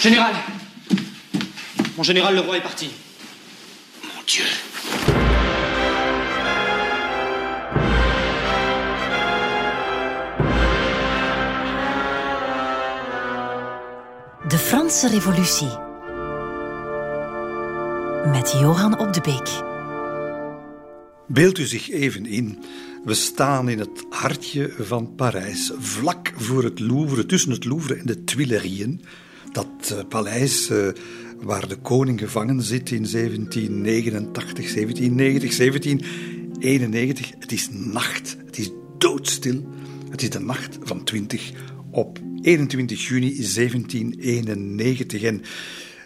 Général Mon général, le roi est parti. Mon Dieu. De Franse Revolutie. Met Johan op de Beek. Beeld u zich even in. We staan in het hartje van Parijs, vlak voor het Louvre, tussen het Louvre en de Tuilerieën. Dat uh, paleis uh, waar de koning gevangen zit in 1789, 1790, 1791. Het is nacht, het is doodstil. Het is de nacht van 20 op 21 juni 1791. En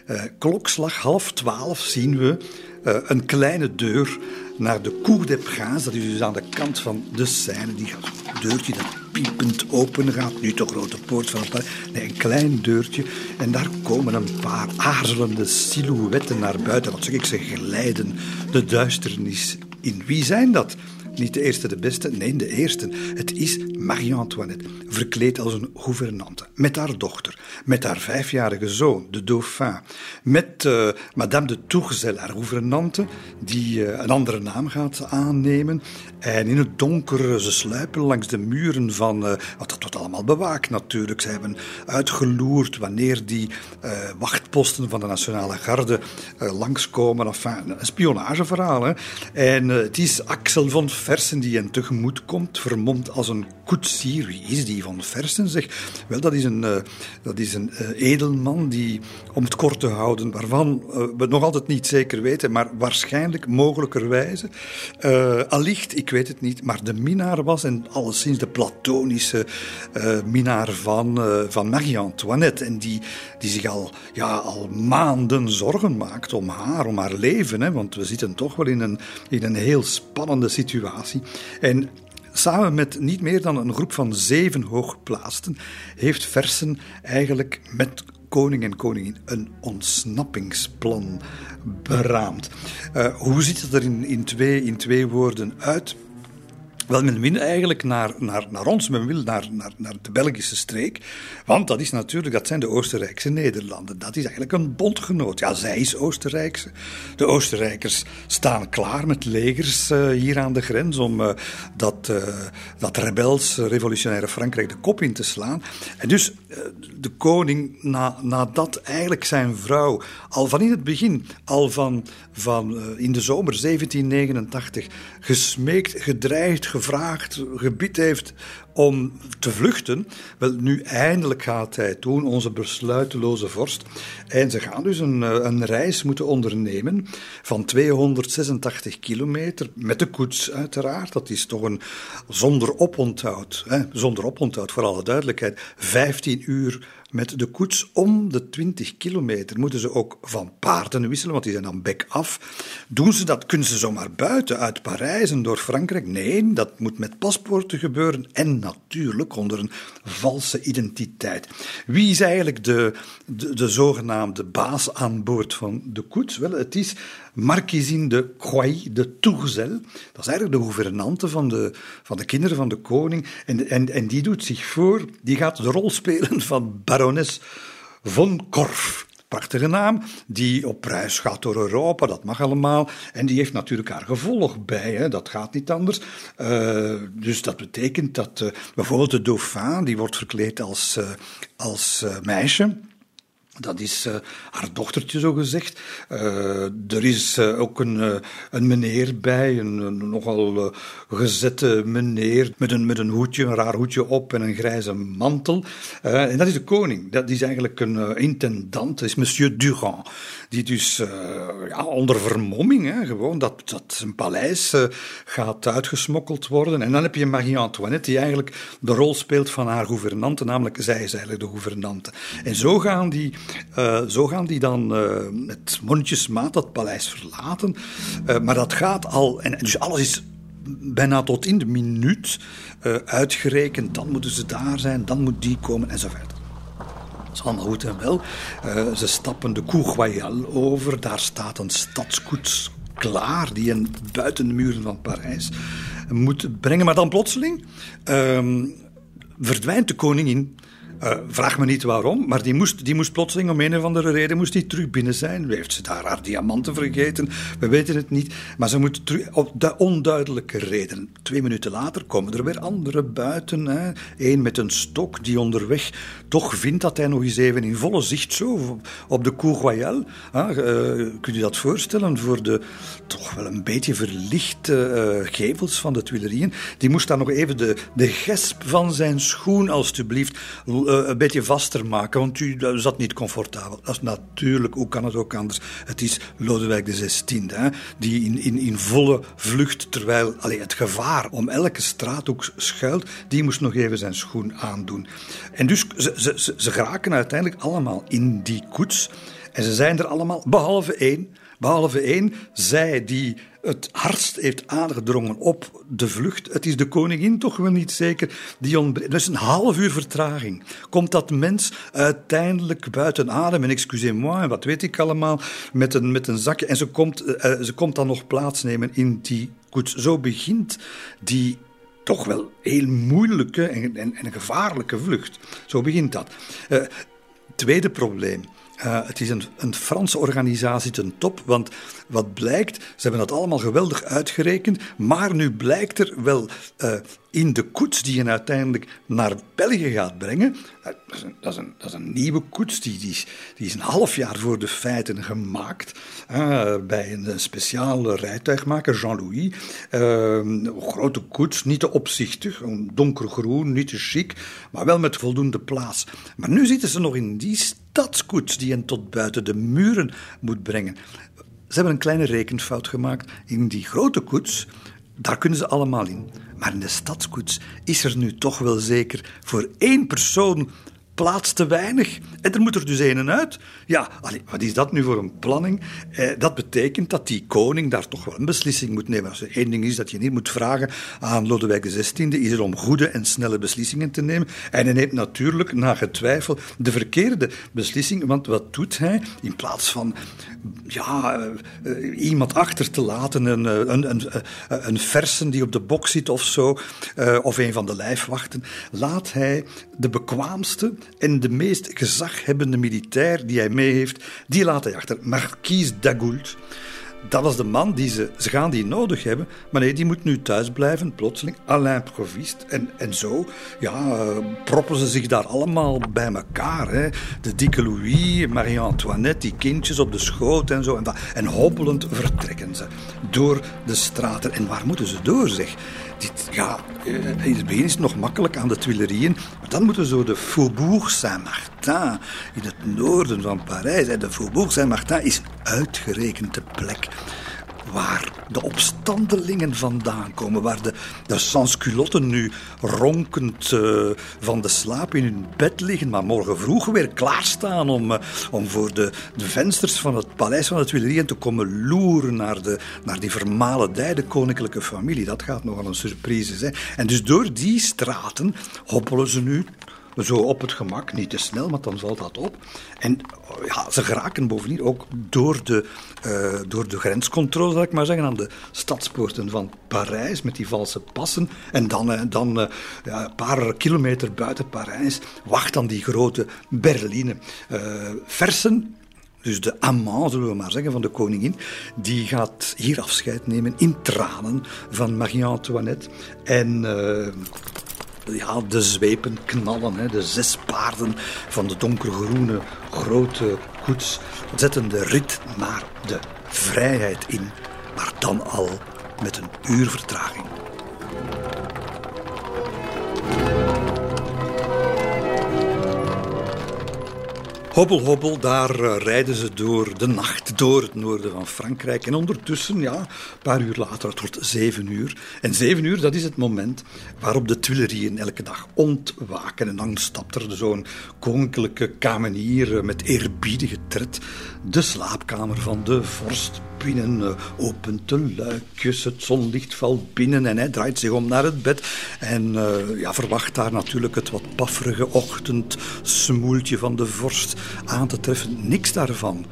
uh, klokslag half twaalf zien we uh, een kleine deur naar de Cour des. Dat is dus aan de kant van de Seine. Die deurtje dat piepend open gaat. Niet de grote poort van het. Nee, een klein deurtje. En daar komen een paar aarzelende silhouetten naar buiten. Wat zeg ik, ze glijden de duisternis in. Wie zijn dat? Niet de eerste, de beste, nee, de eerste. Het is Marie-Antoinette, verkleed als een gouvernante, met haar dochter, met haar vijfjarige zoon, de dauphin, met uh, Madame de Tourzel, haar gouvernante, die uh, een andere naam gaat aannemen. En in het donker, ze sluipen langs de muren van, uh, wat dat wordt allemaal bewaakt natuurlijk. Ze hebben uitgeloerd wanneer die wachtposten van de Nationale Garde langskomen. Enfin, een spionageverhaal. En het is Axel van Versen die hen tegemoet komt, vermomd als een koetsier. Wie is die van Versen? Zeg, wel, dat is een, uh, dat is een uh, edelman die, om het kort te houden, waarvan uh, we nog altijd niet zeker weten, maar waarschijnlijk, mogelijkerwijze, allicht, ik weet het niet, maar de minnaar was en alleszins de platonische minnaar van, van Marie-Antoinette. En die, die zich al, ja, al maanden zorgen maakt om haar, om haar leven. Hè, want we zitten toch wel in een, in een heel spannende situatie. En samen met niet meer dan een groep van zeven hooggeplaatsten heeft Versen eigenlijk met koning en koningin een ontsnappingsplan beraamd. Uh, hoe ziet het er in, in, twee, in twee woorden uit? Wel, men wil eigenlijk naar, naar, naar ons, men wil naar, naar, naar de Belgische streek. Want dat is natuurlijk, dat zijn de Oostenrijkse Nederlanden. Dat is eigenlijk een bondgenoot. Ja, zij is Oostenrijkse. De Oostenrijkers staan klaar met legers uh, hier aan de grens om uh, dat, uh, dat rebels revolutionaire Frankrijk de kop in te slaan. En dus de koning, na, nadat eigenlijk zijn vrouw al van in het begin, al van, van in de zomer 1789, gesmeekt, gedreigd, gevraagd, gebied heeft om te vluchten. Wel, nu eindelijk gaat hij doen, onze besluiteloze vorst. En ze gaan dus een, een reis moeten ondernemen van 286 kilometer, met de koets uiteraard. Dat is toch een zonder oponthoud, hè, zonder oponthoud voor alle duidelijkheid, 15 uur met de koets om de 20 kilometer moeten ze ook van paarden wisselen, want die zijn dan bek af. Doen ze dat, kunnen ze zomaar buiten uit Parijs en door Frankrijk? Nee, dat moet met paspoorten gebeuren en natuurlijk onder een valse identiteit. Wie is eigenlijk de, de, de zogenaamde baas aan boord van de koets? Wel, het is Marquisine de Croix de Tourzel. Dat is eigenlijk de gouvernante van de, van de kinderen van de koning. En, en, en die doet zich voor, die gaat de rol spelen van barones von Korf prachtige naam, die op reis gaat door Europa, dat mag allemaal. En die heeft natuurlijk haar gevolg bij, hè, dat gaat niet anders. Uh, dus dat betekent dat uh, bijvoorbeeld de dauphin, die wordt verkleed als, uh, als meisje. Dat is uh, haar dochtertje, zo gezegd. Uh, er is uh, ook een, een meneer bij, een, een nogal gezette meneer, met een, met een hoedje, een raar hoedje op en een grijze mantel. en dat is de koning. Dat is eigenlijk een intendant, dat is monsieur Durand. Die dus ja, onder vermomming, hè, gewoon dat, dat zijn paleis gaat uitgesmokkeld worden. En dan heb je Marie-Antoinette, die eigenlijk de rol speelt van haar gouvernante, namelijk zij is eigenlijk de gouvernante. En zo gaan die uh, zo gaan die dan met mondjesmaat dat paleis verlaten. Maar dat gaat al, en dus alles is bijna tot in de minuut uitgerekend. Dan moeten ze daar zijn, dan moet die komen en zo. Allemaal goed en wel. ze stappen de Cour Royale over. Daar staat een stadskoets klaar die hen buiten de muren van Parijs moet brengen. Maar dan plotseling ehm, verdwijnt de koningin Uh, vraag me niet waarom, maar die moest, die moest plotseling om een of andere reden moest die terug binnen zijn. Heeft ze daar haar diamanten vergeten? We weten het niet. Maar ze moet terug, op de onduidelijke reden. Twee minuten later komen er weer anderen buiten. Eén met een stok die onderweg toch vindt dat hij nog eens even in volle zicht zo op de Cour Royale. Uh, kunt u dat voorstellen? Voor de toch wel een beetje verlichte uh, gevels van de Tuilerieën. Die moest daar nog even de, de gesp van zijn schoen, alstublieft, uh, een beetje vaster maken. Want u zat niet comfortabel. Dat is natuurlijk, hoe kan het ook anders? Het is Lodewijk XVI, hè, die in, in, in volle vlucht, terwijl allee, het gevaar om elke straathoek schuilt, die moest nog even zijn schoen aandoen. En dus ze, ze, ze geraken uiteindelijk allemaal in die koets. En ze zijn er allemaal, behalve één. Behalve één, zij die het hardst heeft aangedrongen op de vlucht. Het is de koningin toch wel niet zeker. Die ontbreekt. Dus een half uur vertraging. Komt dat mens uiteindelijk buiten adem, en excusez-moi, en wat weet ik allemaal, met een, met een zakje. En ze komt, uh, ze komt dan nog plaatsnemen in die koets. Zo begint die toch wel heel moeilijke en, en, en gevaarlijke vlucht. Zo begint dat. Uh, tweede probleem. Uh, het is een, Franse organisatie ten top, want wat blijkt, ze hebben dat allemaal geweldig uitgerekend, maar nu blijkt er wel uh, in de koets die je uiteindelijk naar België gaat brengen, uh, dat, is een, dat, is een, nieuwe koets, die, die, is, die is een half jaar voor de feiten gemaakt bij een speciale rijtuigmaker, Jean-Louis. een grote koets, niet te opzichtig, donkergroen, niet te chic, maar wel met voldoende plaats. Maar nu zitten ze nog in die stadskoets die hen tot buiten de muren moet brengen. Ze hebben een kleine rekenfout gemaakt. In die grote koets, daar kunnen ze allemaal in. Maar in de stadskoets is er nu toch wel zeker voor één persoon plaats te weinig. En er moet er dus een uit. Ja, wat is dat nu voor een planning? Eh, dat betekent dat die koning daar toch wel een beslissing moet nemen. Als er één ding is dat je niet moet vragen aan Lodewijk XVI, is er om goede en snelle beslissingen te nemen. En hij neemt natuurlijk, na getwijfel, de verkeerde beslissing. Want wat doet hij? In plaats van ja, uh, iemand achter te laten, een, eh, een, een, een versen die op de bok zit of zo, of een van de lijfwachten, laat hij de bekwaamste en de meest gezaghebbende militair die hij mee heeft, die laat hij achter. Marquise d'Agoult dat was de man die ze, ze gaan die nodig hebben, maar nee, die moet nu thuis blijven, plotseling, à l'improviste. En, en zo, ja, proppen ze zich daar allemaal bij elkaar. Hè. De dikke Louis, Marie-Antoinette, die kindjes op de schoot en zo. En, en hobbelend vertrekken ze door de straten. En waar moeten ze door, zeg? Dit, ja, eh, in het begin is het nog makkelijk aan de Tuilerieën, maar dan moeten ze de Faubourg Saint-Martin in het noorden van Parijs. De Faubourg Saint-Martin is uitgerekend de plek waar de opstandelingen vandaan komen, waar de, de sansculotten nu ronkend uh, van de slaap in hun bed liggen, maar morgen vroeg weer klaarstaan om, uh, om voor de, de vensters van het paleis van de Tuilerieën te komen loeren naar, de, naar die vermalendijde koninklijke familie. Dat gaat nogal een surprise zijn. En dus door die straten hoppelen ze nu zo op het gemak, niet te snel, want dan valt dat op. En ja, ze geraken bovendien ook door de, uh, door de grenscontrole, zal ik maar zeggen, aan de stadspoorten van Parijs met die valse passen. En dan, uh, dan uh, ja, een paar kilometer buiten Parijs wacht dan die grote berline. Versen dus de amant, zullen we maar zeggen, van de koningin, die gaat hier afscheid nemen in tranen van Marie-Antoinette. En ja, de zwepen knallen. Hè. De zes paarden van de donkergroene grote koets zetten de rit naar de vrijheid in, maar dan al met een uur vertraging. Hobbel, hobbel, daar uh, rijden ze door de nacht, door het noorden van Frankrijk. En ondertussen, ja, een paar uur later, het wordt zeven uur. En zeven uur, dat is het moment waarop de Tuilerieën elke dag ontwaken. En dan stapt er zo'n koninklijke kamenier met eerbiedige tred de slaapkamer van de vorst binnen, uh, opent de luikjes, het zonlicht valt binnen en hij draait zich om naar het bed en uh, ja, verwacht daar natuurlijk het wat pafferige ochtendsmoeltje van de vorst aan te treffen. Niks daarvan.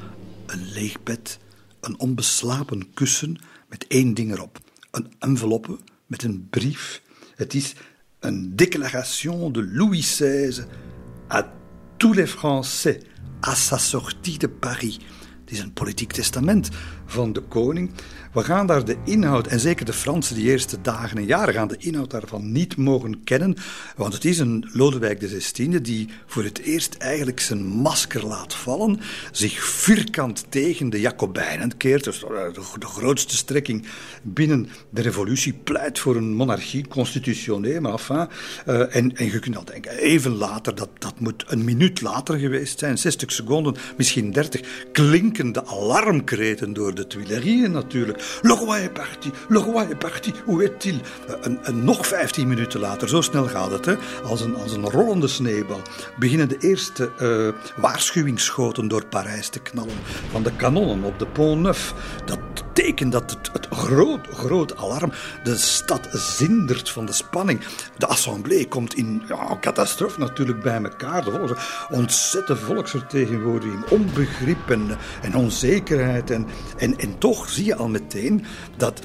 Een leeg bed, een onbeslapen kussen met één ding erop. Een enveloppe met een brief. Het is een déclaration de Louis XVI à tous les Français à sa sortie de Paris. Het is een politiek testament van de koning. We gaan daar de inhoud, en zeker de Fransen die eerste dagen en jaren gaan de inhoud daarvan niet mogen kennen, want het is een Lodewijk XVI die voor het eerst eigenlijk zijn masker laat vallen, zich vierkant tegen de Jacobijnen keert, dus de grootste strekking binnen de revolutie, pleit voor een monarchie constitutioneel, maar enfin, en, en je kunt al denken, even later, dat, dat moet een minuut later geweest zijn, 60 seconden, misschien 30, klinken de alarmkreten door de Tuileries natuurlijk. Le roi est parti, le roi est parti, où est-il? En, nog 15 minuten later, zo snel gaat het, hè, als, een, als een rollende sneeuwbal, beginnen de eerste uh, waarschuwingsschoten door Parijs te knallen. Van de kanonnen op de Pont Neuf. Dat teken dat het, het groot, groot alarm. De stad zindert van de spanning. De assemblée komt in ja, catastrofe natuurlijk bij elkaar. De ontzettende volksvertegenwoordiging, onbegrip en, en onzekerheid. En, en toch zie je al meteen dat,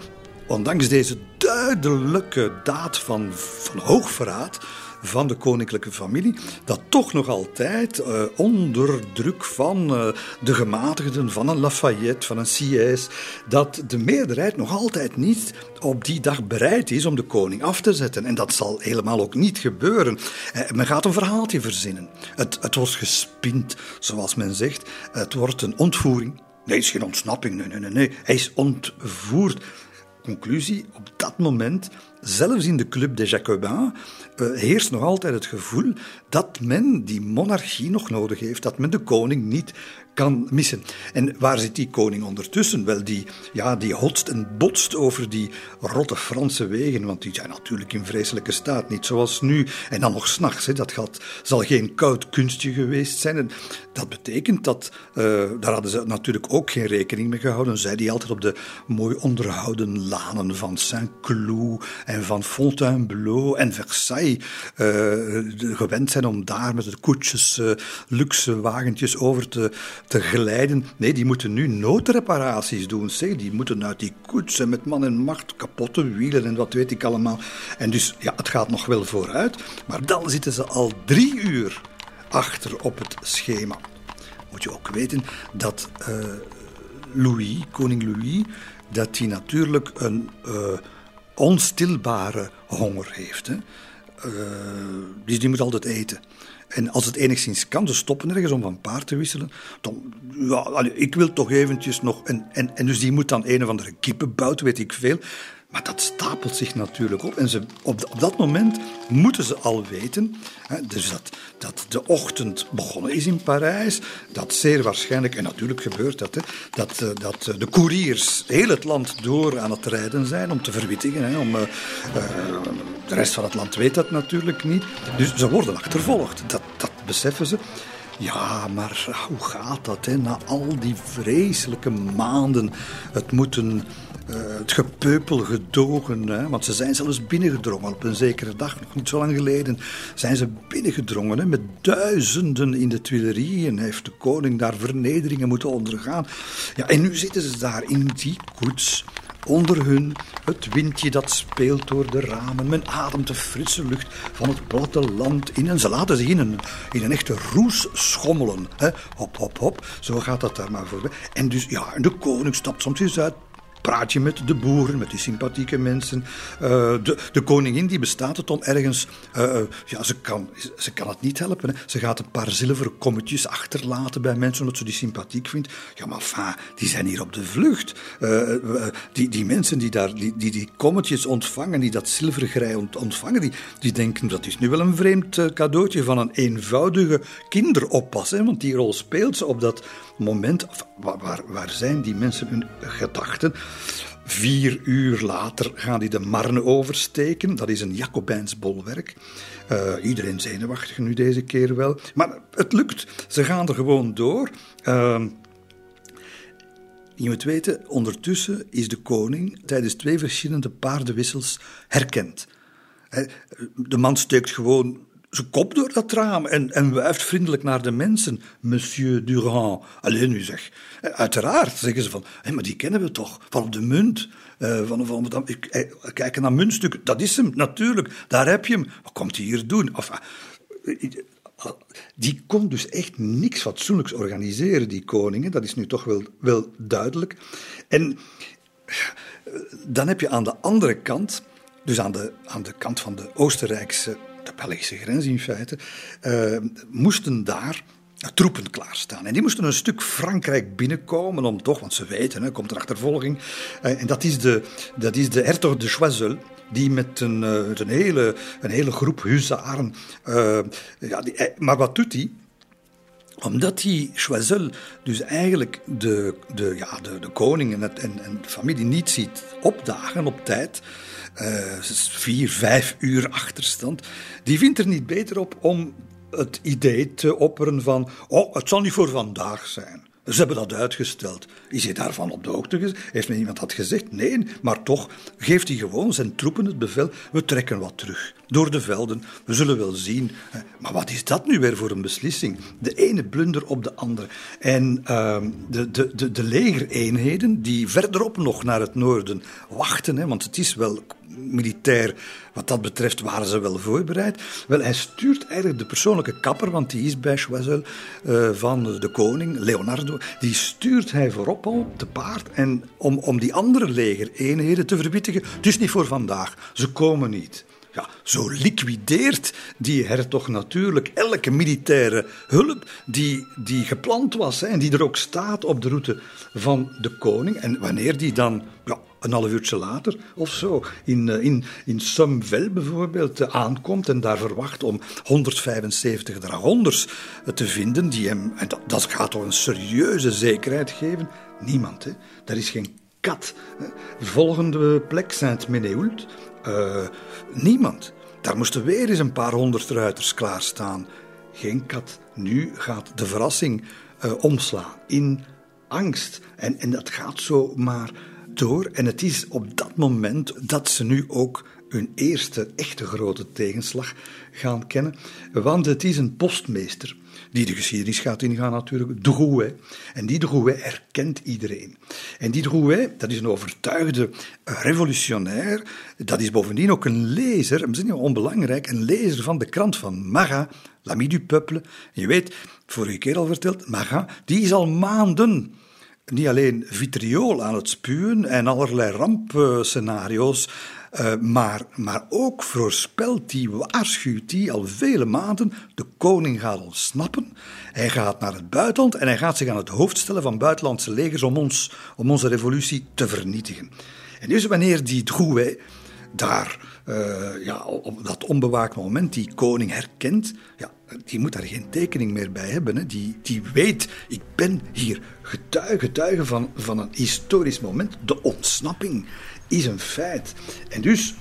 ondanks deze duidelijke daad van, van hoogverraad van de koninklijke familie, dat toch nog altijd uh, onder druk van uh, de gematigden, van een Lafayette, van een Sieyès, dat de meerderheid nog altijd niet op die dag bereid is om de koning af te zetten. En dat zal helemaal ook niet gebeuren. Uh, men gaat een verhaaltje verzinnen. Het, het wordt gespind, zoals men zegt. Het wordt een ontvoering. Nee, is geen ontsnapping. Nee, nee, nee. nee. Hij is ontvoerd. Conclusie, op dat moment, zelfs in de Club des Jacobins, uh, heerst nog altijd het gevoel dat men die monarchie nog nodig heeft, dat men de koning niet kan missen. En waar zit die koning ondertussen? Wel, die, ja, die hotst en botst over die rotte Franse wegen, want die zijn natuurlijk in vreselijke staat, niet zoals nu. En dan nog s'nachts, dat zal geen koud kunstje geweest zijn. En dat betekent dat, uh, daar hadden ze natuurlijk ook geen rekening mee gehouden. Zij die altijd op de mooi onderhouden lanen van Saint-Cloud en van Fontainebleau en Versailles uh, gewend zijn om daar met de koetsjes, uh, luxe wagentjes over te, te glijden. Nee, die moeten nu noodreparaties doen. Zeg. Die moeten uit die koetsen met man en macht, kapotte wielen en wat weet ik allemaal. En dus ja, het gaat nog wel vooruit, maar dan zitten ze al drie uur achter op het schema. Moet je ook weten dat uh, Louis, koning Louis, dat hij natuurlijk een uh, onstilbare honger heeft. Hè. Uh, dus die moet altijd eten. En als het enigszins kan, ze stoppen ergens om van paard te wisselen. Dan, ja, ik wil toch eventjes nog. En, en, en dus die moet dan een of andere kippenbout, weet ik veel. Maar dat stapelt zich natuurlijk op. En ze, op, dat moment moeten ze al weten. Hè, dus dat, dat de ochtend begonnen is in Parijs. Dat zeer waarschijnlijk, en natuurlijk gebeurt dat, hè, dat, uh, dat de couriers heel het land door aan het rijden zijn om te verwittigen. Hè, om, uh, de rest van het land weet dat natuurlijk niet. Dus ze worden achtervolgd. Dat, dat beseffen ze. Ja, maar hoe gaat dat? Hè? Na al die vreselijke maanden, het moeten uh, het gepeupel gedogen. Hè? Want ze zijn zelfs binnengedrongen op een zekere dag, nog niet zo lang geleden, zijn ze binnengedrongen hè? met duizenden in de Tuileries. En heeft de koning daar vernederingen moeten ondergaan. Ja, en nu zitten ze daar in die koets. Onder hun het windje dat speelt door de ramen. Men ademt de frisse lucht van het platteland in. En ze laten zich in een, in een echte roes schommelen. Hè? Hop, hop, hop. Zo gaat dat daar maar voorbij. En dus, ja, de koning stapt soms eens uit praat je met de boeren, met die sympathieke mensen. Uh, de, de, koningin die bestaat het om ergens... Uh, ja, ze kan, ze kan het niet helpen. Hè. Ze gaat een paar zilveren kommetjes achterlaten bij mensen omdat ze die sympathiek vindt. Ja, maar enfin, die zijn hier op de vlucht. Die, die mensen die, daar, die, die, die kommetjes ontvangen, die dat zilvergrij ontvangen, die, die denken dat is nu wel een vreemd cadeautje van een eenvoudige kinderoppas. Hè, want die rol speelt ze op dat moment. Waar, waar zijn die mensen hun gedachten? Vier uur later gaan die de Marne oversteken. Dat is een Jacobijns bolwerk. Uh, iedereen zenuwachtig nu deze keer wel. Maar het lukt. Ze gaan er gewoon door. Uh, je moet weten, ondertussen is de koning tijdens twee verschillende paardenwissels herkend. De man steekt gewoon zijn kop door dat raam en, en wuift vriendelijk naar de mensen. Monsieur Durand. Alleen nu zeg. Uiteraard zeggen ze van, hé, maar die kennen we toch, van op de munt. Uh, van, van, van, ik, kijken naar muntstukken, dat is hem, natuurlijk, daar heb je hem. Wat komt hij hier doen? Of, die kon dus echt niks fatsoenlijks organiseren, die koningen. Dat is nu toch wel, wel duidelijk. En dan heb je aan de andere kant, dus aan de, aan de kant van de Oostenrijkse, Belgische grens in feite, uh, moesten daar troepen klaarstaan. En die moesten een stuk Frankrijk binnenkomen om toch, want ze weten, er komt er achtervolging. Uh, en dat is de, dat is de hertog de Choiseul die met een, uh, een, hele, een hele groep huzaren. Ja, die, maar wat doet hij? Omdat die Choiseul dus eigenlijk de, de, ja, de, de koning en, het, en, en de familie niet ziet opdagen op tijd, vier, vijf uur achterstand, die vindt er niet beter op om het idee te opperen van, oh, het zal niet voor vandaag zijn. Ze hebben dat uitgesteld. Is hij daarvan op de hoogte? Heeft men iemand dat gezegd? Nee, maar toch geeft hij gewoon zijn troepen het bevel. We trekken wat terug. Door de velden. We zullen wel zien. Maar wat is dat nu weer voor een beslissing? De ene blunder op de andere. En uh, de, de, de, de legereenheden die verderop nog naar het noorden wachten, hè, want het is wel militair, wat dat betreft, waren ze wel voorbereid. Wel, hij stuurt eigenlijk de persoonlijke kapper, want die is bij Choiseul uh, van de koning, Leonardo, die stuurt hij voorop al te paard en om, om die andere legereenheden te verwittigen. Is niet voor vandaag, ze komen niet. Ja, zo liquideert die hertog natuurlijk elke militaire hulp die, die gepland was hè, en die er ook staat op de route van de koning. En wanneer die dan ja, een half uurtje later of zo in, in, in Sumvel bijvoorbeeld aankomt en daar verwacht om 175 dragonders te vinden die hem, en dat, dat gaat toch een serieuze zekerheid geven? Niemand, hè? Daar is geen kat. Volgende plek Saint-Menehould. Uh, niemand. Daar moesten weer eens een paar honderd ruiters klaarstaan. Geen kat. Nu gaat de verrassing omslaan in angst. En, en dat gaat zo maar door. En het is op dat moment dat ze nu ook hun eerste echte grote tegenslag gaan kennen. Want het is een postmeester die de geschiedenis gaat ingaan natuurlijk, Drouet. En die Drouet herkent iedereen. En die Drouet, dat is een overtuigde revolutionair, dat is bovendien ook een lezer, misschien onbelangrijk, een lezer van de krant van Marat, L'Ami du Peuple. Je weet, vorige keer al verteld, Marat, die is al maanden niet alleen vitriool aan het spuwen en allerlei rampscenario's, uh, maar, maar ook voorspelt hij, waarschuwt hij al vele maanden, de koning gaat ontsnappen, hij gaat naar het buitenland en hij gaat zich aan het hoofd stellen van buitenlandse legers om, ons, om onze revolutie te vernietigen. En dus wanneer die Drouet daar uh, ja, op dat onbewaakt moment die koning herkent, ja, die moet daar geen tekening meer bij hebben. Hè. Die, die weet, ik ben hier getuige, getuige van, van een historisch moment. De ontsnapping is een feit. En dus,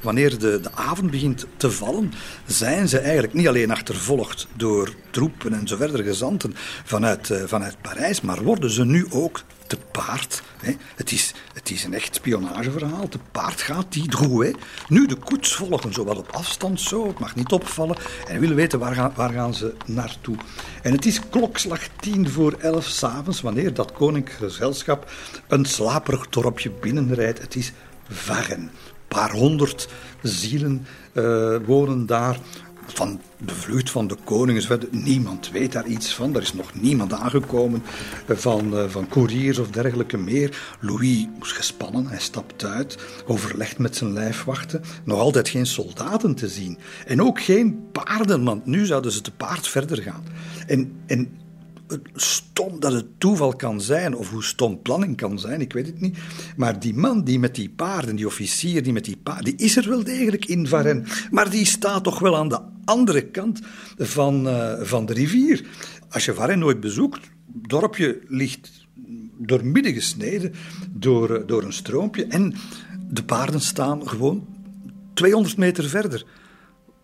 wanneer de, de avond begint te vallen, zijn ze eigenlijk niet alleen achtervolgd door troepen en zo verder gezanten vanuit, uh, vanuit Parijs, maar worden ze nu ook te paard. Hè. Het, is, het is een echt spionageverhaal. Te paard gaat die Drouet. Nu de koets volgen, zo wat op afstand zo. Het mag niet opvallen. En willen weten waar gaan, waar gaan ze naartoe. En het is klokslag tien voor elf s'avonds, wanneer dat koninklijk gezelschap een slaperig dorpje binnenrijdt. Het is Varren. Een paar honderd zielen uh, wonen daar van de vlucht van de koning. Niemand weet daar iets van. Er is nog niemand aangekomen eh, van, uh, van couriers of dergelijke meer. Louis moest gespannen, hij stapt uit, overlegt met zijn lijfwachten. Nog altijd geen soldaten te zien. En ook geen paarden, want nu zouden ze te paard verder gaan. En, en stom dat het toeval kan zijn, of hoe stom planning kan zijn, ik weet het niet. Maar die man die met die paarden, die officier die met die paarden, die is er wel degelijk in Varennes. Maar die staat toch wel aan de andere kant van, uh, van de rivier. Als je Varennes nooit bezoekt, dorpje ligt door midden gesneden door, eh, door een stroompje en de paarden staan gewoon 200 meter verder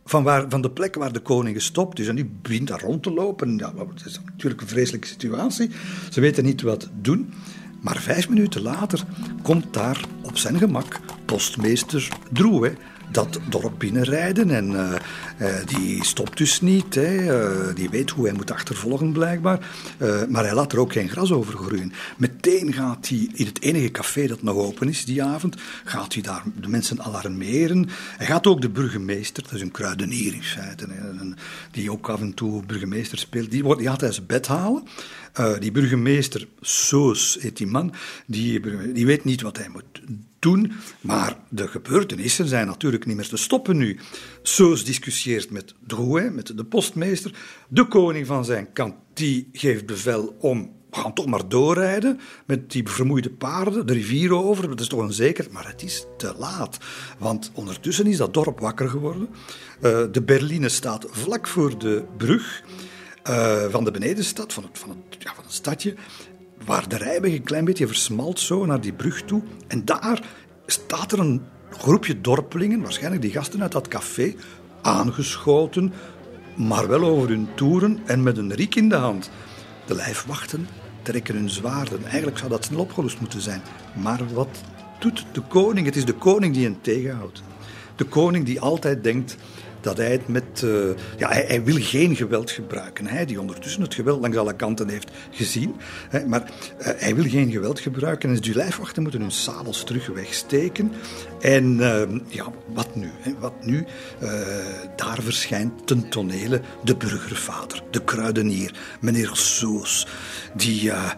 van, waar, van de plek waar de koning gestopt is. En die begint daar rond te lopen. Ja, het is natuurlijk een vreselijke situatie. Ze weten niet wat doen. Maar vijf minuten later komt daar op zijn gemak postmeester Drouet dat dorp binnenrijden. En uh, uh, die stopt dus niet. Hè. Uh, die weet hoe hij moet achtervolgen, blijkbaar. maar hij laat er ook geen gras over groeien. Meteen gaat hij in het enige café dat nog open is die avond, gaat hij daar de mensen alarmeren. Hij gaat ook de burgemeester, dat is een kruidenier in feite, die ook af en toe burgemeester speelt, die, wordt, die gaat hij zijn bed halen. die burgemeester, Soos heet die man, die, die weet niet wat hij moet doen. Maar de gebeurtenissen zijn natuurlijk niet meer te stoppen nu. Soos discussieert met Drouet, met de postmeester. De koning van zijn kant die geeft bevel om we gaan toch maar doorrijden met die vermoeide paarden, de rivier over. Dat is toch een zeker, maar het is te laat. Want ondertussen is dat dorp wakker geworden. Uh, de Berline staat vlak voor de brug uh, van de benedenstad, van het, van, het, ja, van het stadje waar de rijweg een klein beetje versmalt zo naar die brug toe. En daar staat er een groepje dorpelingen, waarschijnlijk die gasten uit dat café, aangeschoten, maar wel over hun toeren en met een riek in de hand. De lijfwachten trekken hun zwaarden. Eigenlijk zou dat snel opgelost moeten zijn. Maar wat doet de koning? Het is de koning die hen tegenhoudt. De koning die altijd denkt dat hij het met. Uh, ja, hij, wil geen geweld gebruiken. Hij die ondertussen het geweld langs alle kanten heeft gezien. Hè, maar uh, hij wil geen geweld gebruiken. En de lijfwachten moeten hun sabels terug wegsteken. En uh, ja, wat nu? Hè? Wat nu? daar verschijnt ten tonele de burgervader, de kruidenier, meneer Soos. Die. ja,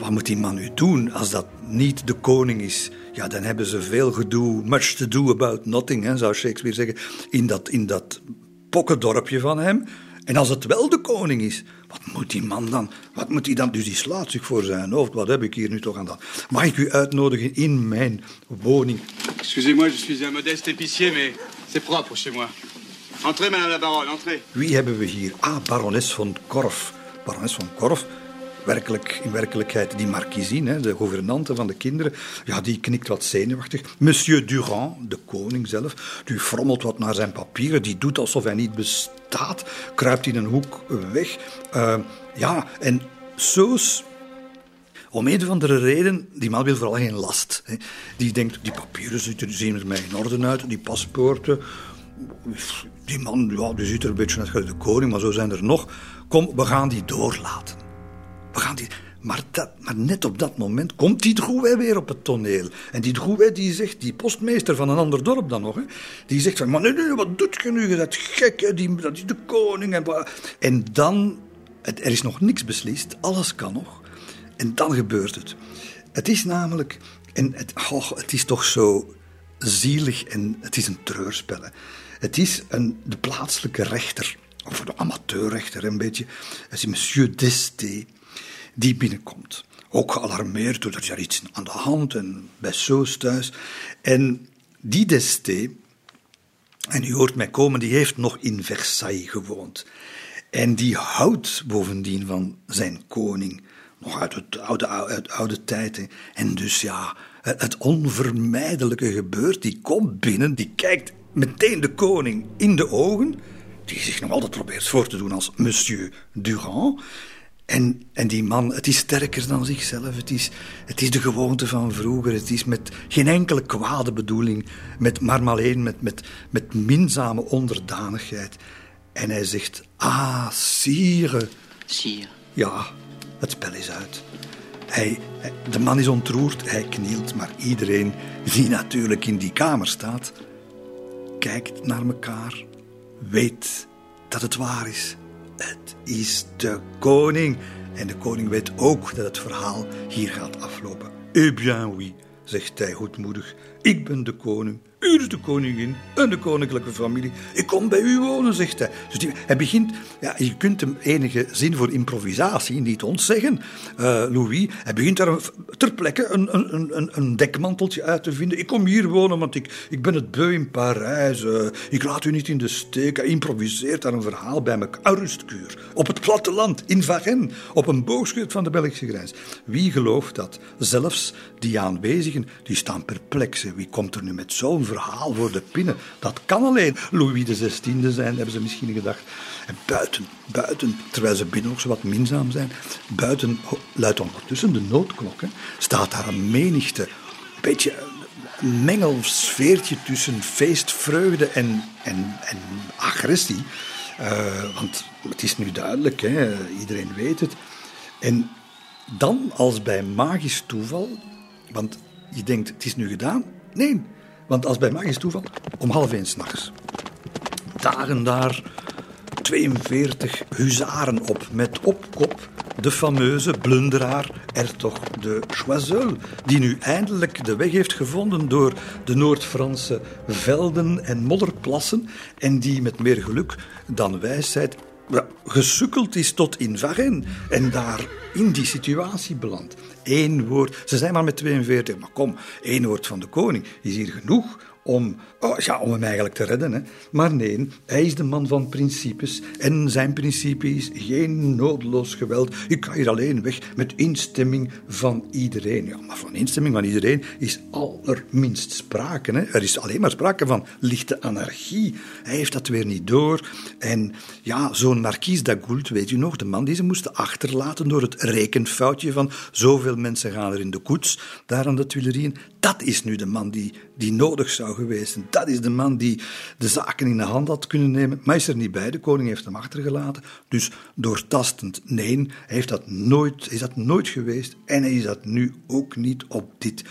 wat moet die man nu doen als dat niet de koning is? Ja, dan hebben ze veel gedoe, much to do about nothing, hè, zou Shakespeare zeggen, in dat, in dat pokkendorpje van hem. En als het wel de koning is, wat moet die man dan? Wat moet hij dan? Dus die slaat zich voor zijn hoofd. Wat heb ik hier nu toch aan dat? Mag ik u uitnodigen in mijn woning? Excusez-moi, je suis un modeste épicier, mais c'est propre chez moi. Entrez, madame la baronne, entrez. Wie hebben we hier? Ah, barones van Korf. Barones van Korf werkelijk, in werkelijkheid die markiezine, de gouvernante van de kinderen, ja, die knikt wat zenuwachtig. Monsieur Durand, de koning zelf, die frommelt wat naar zijn papieren, die doet alsof hij niet bestaat, kruipt in een hoek weg. Uh, ja, en Soos, om een of andere reden, die man wil vooral geen last. Die denkt, die papieren zien er mij in orde uit, die paspoorten. Die man, ja, die ziet er een beetje uit de koning, maar zo zijn er nog. Kom, we gaan die doorlaten. We gaan die... Maar, dat, maar net op dat moment komt die Drouet weer op het toneel. En die Drouet die zegt, die postmeester van een ander dorp dan nog, hè, die zegt van, maar nee, nee, wat doet je nu? Dat gek, die, dat is de koning. En, en dan, er is nog niks beslist, alles kan nog. En dan gebeurt het. Het is namelijk, en het, oh, het is toch zo zielig en het is een treurspel. Het is een, de plaatselijke rechter, of de amateurrechter een beetje, is monsieur Desté die binnenkomt. Ook gealarmeerd door er iets aan de hand en bij Soos thuis. En die Desté, en u hoort mij komen, die heeft nog in Versailles gewoond. En die houdt bovendien van zijn koning, nog uit het oude, uit oude tijd. En dus ja, het onvermijdelijke gebeurt. Die komt binnen, die kijkt meteen de koning in de ogen, die zich nog altijd probeert voor te doen als Monsieur Durand. En, en die man, het is sterker dan zichzelf. Het is, het is de gewoonte van vroeger. Het is met geen enkele kwade bedoeling, met, maar alleen met, met, met minzame onderdanigheid. En hij zegt, ah, sire. Sire. Ja, het spel is uit. Hij, de man is ontroerd, hij knielt, maar iedereen die natuurlijk in die kamer staat, kijkt naar elkaar, weet dat het waar is. Het is de koning. En de koning weet ook dat het verhaal hier gaat aflopen. Eh bien oui, zegt hij goedmoedig. Ik ben de koning. U is de koningin en de koninklijke familie. Ik kom bij u wonen, zegt hij. Dus hij begint, ja, je kunt hem enige zin voor improvisatie niet ontzeggen, uh, Louis. Hij begint daar ter plekke een, een, een, een, dekmanteltje uit te vinden. Ik kom hier wonen, want ik, ik ben het beu in Parijs. Uh, ik laat u niet in de steek. Hij improviseert daar een verhaal bij me. Een. Op het platteland, in Varennes, op een boogschut van de Belgische grens. Wie gelooft dat? Zelfs die aanwezigen, die staan perplex. Wie komt er nu met zo'n verhaal voor de pinnen. Dat kan alleen Louis XVI zijn, hebben ze misschien gedacht. En buiten, buiten, terwijl ze binnen nog zo wat minzaam zijn, buiten luidt ondertussen de noodklok. Staat daar een menigte, een beetje mengelsfeertje tussen feestvreugde en, en, en agressie. Uh, want het is nu duidelijk, hè, iedereen weet het. En dan, als bij magisch toeval, want je denkt, het is nu gedaan. Nee, want als bij magisch toeval, om half één s'nachts, dagen daar 42 huzaren op, met op kop de fameuze blunderaar Ertog de Choiseul, die nu eindelijk de weg heeft gevonden door de Noord-Franse velden en modderplassen en die met meer geluk dan wijsheid gesukkeld is tot in Varennes en daar in die situatie belandt. Eén woord, ze zijn maar met 42, maar kom, één woord van de koning is hier genoeg om, oh, ja, om hem eigenlijk te redden. Hè. Maar nee, hij is de man van principes. En zijn principe is geen noodloos geweld. Ik ga hier alleen weg met instemming van iedereen. Ja, maar van instemming van iedereen is allerminst sprake. Hè. Er is alleen maar sprake van lichte anarchie. Hij heeft dat weer niet door. En ja, zo'n Marquise d'Agoult, weet u nog, de man die ze moesten achterlaten door het rekenfoutje van zoveel mensen gaan er in de koets, daar aan de Tuilerieën. Dat is nu de man die, die nodig zou geweest zijn. Dat is de man die de zaken in de hand had kunnen nemen. Maar is er niet bij. De koning heeft hem achtergelaten. Dus doortastend, nee, heeft dat nooit, is dat nooit geweest. En hij is dat nu ook niet op dit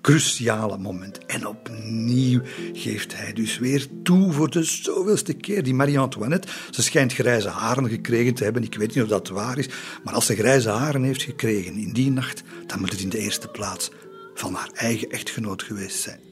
cruciale moment. En opnieuw geeft hij dus weer toe voor de zoveelste keer. Die Marie-Antoinette, ze schijnt grijze haren gekregen te hebben. Ik weet niet of dat waar is. Maar als ze grijze haren heeft gekregen in die nacht, dan moet het in de eerste plaats van haar eigen echtgenoot geweest zijn.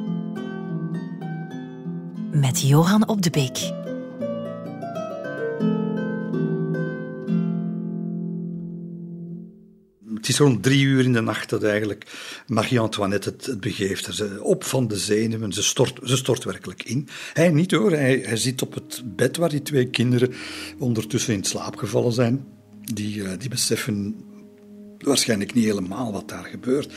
Johan op de Beek. Het is rond drie uur in de nacht dat eigenlijk Marie-Antoinette het, het, begeeft. Ze op van de zenuwen, ze stort, ze stort werkelijk in. Hij niet hoor, hij, hij zit op het bed waar die twee kinderen ondertussen in slaap gevallen zijn. Die, eh, die beseffen waarschijnlijk niet helemaal wat daar gebeurt.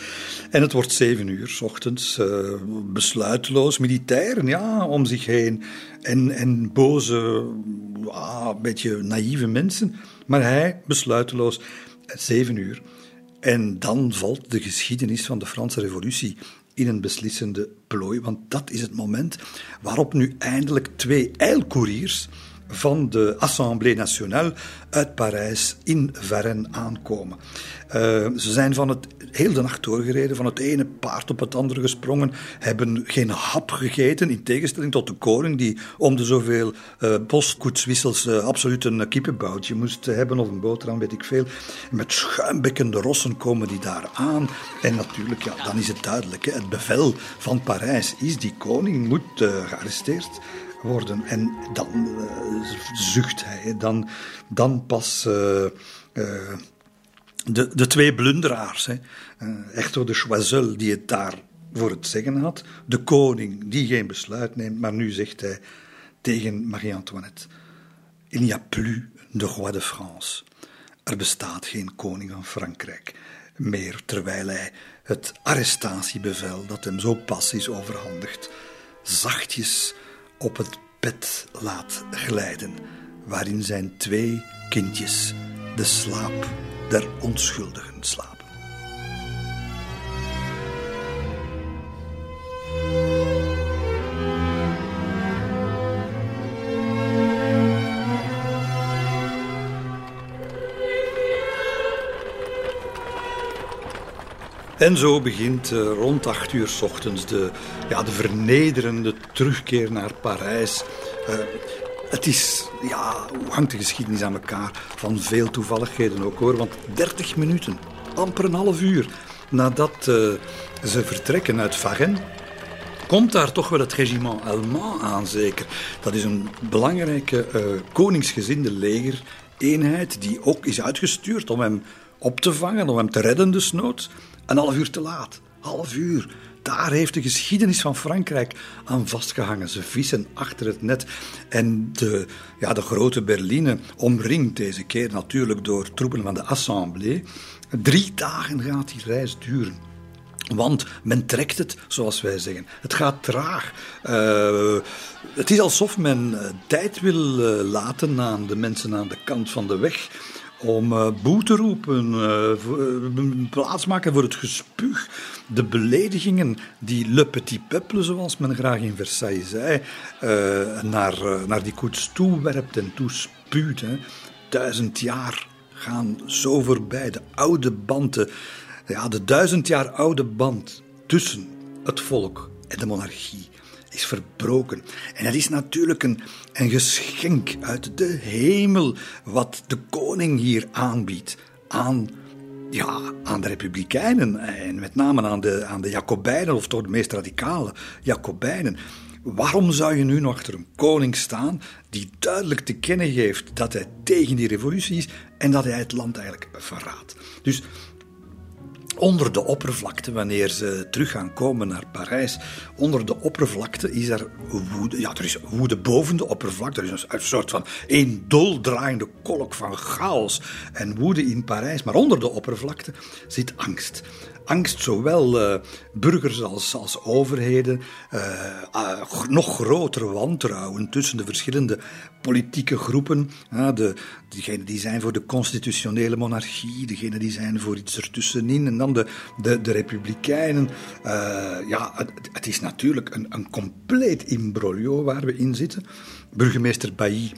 En het wordt zeven uur s ochtends, uh, besluiteloos, militairen ja, om zich heen. En, en boze, beetje naïeve mensen. Maar hij, besluiteloos, zeven uur. En dan valt de geschiedenis van de Franse Revolutie in een beslissende plooi. Want dat is het moment waarop nu eindelijk twee eilcouriers van de Assemblée Nationale uit Parijs in Varennes aankomen. Uh, ze zijn van het heel de nacht doorgereden, van het ene paard op het andere gesprongen, hebben geen hap gegeten, in tegenstelling tot de koning die om de zoveel uh, postkoetswissels uh, absoluut een kippenboutje moest hebben of een boterham, weet ik veel. Met schuimbekkende rossen komen die daar aan. En natuurlijk, ja, dan is het duidelijk, hè, het bevel van Parijs is die koning moet gearresteerd worden. En dan zucht hij, dan, dan pas de, de twee blunderaars, hè. Uh, de Choiseul, die het daar voor het zeggen had, de koning die geen besluit neemt, maar nu zegt hij tegen Marie-Antoinette: Il n'y a plus de roi de France. Er bestaat geen koning van Frankrijk meer, terwijl hij het arrestatiebevel dat hem zo pas is overhandigd, zachtjes op het bed laat glijden, waarin zijn twee kindjes de slaap der onschuldigen slapen. En zo begint uh, rond acht uur s ochtends de, ja, de vernederende terugkeer naar Parijs. Uh, het is, ja, hoe hangt de geschiedenis aan elkaar? Van veel toevalligheden ook hoor. Want 30 minuten, amper een half uur nadat uh, ze vertrekken uit Varennes, komt daar toch wel het regiment Allemand aan, zeker. Dat is een belangrijke koningsgezinde legereenheid die ook is uitgestuurd om hem op te vangen, om hem te redden desnoods. Een half uur te laat. Half uur. daar heeft de geschiedenis van Frankrijk aan vastgehangen. Ze vissen achter het net. En de, ja, de grote Berline omringt deze keer natuurlijk door troepen van de Assemblée. Drie dagen gaat die reis duren. Want men trekt het, zoals wij zeggen. Het gaat traag. Uh, het is alsof men uh, tijd wil uh, laten aan de mensen aan de kant van de weg om uh, te roepen, uh, plaats maken voor het gespuug, de beledigingen die Le Petit Peuple, zoals men graag in Versailles zei, naar, naar die koets toewerpt en toespuwt. Hè. Duizend jaar gaan zo voorbij, de oude banden, ja, de duizend jaar oude band tussen het volk en de monarchie is verbroken. En dat is natuurlijk een, een geschenk uit de hemel wat de koning hier aanbiedt aan, ja, aan de republikeinen en met name aan de, aan de Jacobijnen, of toch de meest radicale Jacobijnen. Waarom zou je nu nog achter een koning staan die duidelijk te kennen geeft dat hij tegen die revolutie is en dat hij het land eigenlijk verraadt? Dus onder de oppervlakte, wanneer ze terug gaan komen naar Parijs, onder de oppervlakte is er woede. Ja, er is woede boven de oppervlakte. Er is een, soort van een doldraaiende kolk van chaos en woede in Parijs. Maar onder de oppervlakte zit angst angst zowel uh, burgers als, als overheden, uh, uh, nog groter wantrouwen tussen de verschillende politieke groepen. de, diegenen die zijn voor de constitutionele monarchie, degenen die zijn voor iets ertussenin, en dan de, de, de republikeinen. ja, het, het, is natuurlijk een, een compleet imbroglio waar we in zitten. Burgemeester Bailly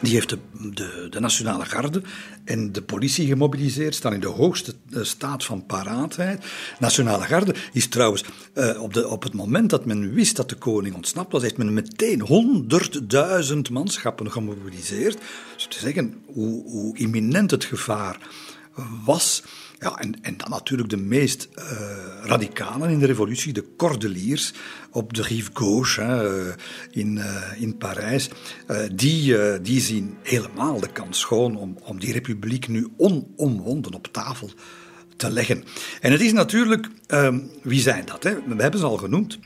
die heeft de, de, de, Nationale Garde en de politie gemobiliseerd, staan in de hoogste eh, staat van paraatheid. Nationale Garde is trouwens, uh, op, de, op het moment dat men wist dat de koning ontsnapt was, heeft men meteen honderdduizend manschappen gemobiliseerd. Dus te zeggen hoe, hoe imminent het gevaar was. Ja, en, en dan natuurlijk de meest uh, radicalen in de revolutie, de Cordeliers op de rive gauche hè, in, uh, in Parijs. Die, die zien helemaal de kans schoon om, om die republiek nu onomwonden op tafel te leggen. En het is natuurlijk, ehm, wie zijn dat? Hè? We hebben ze al genoemd.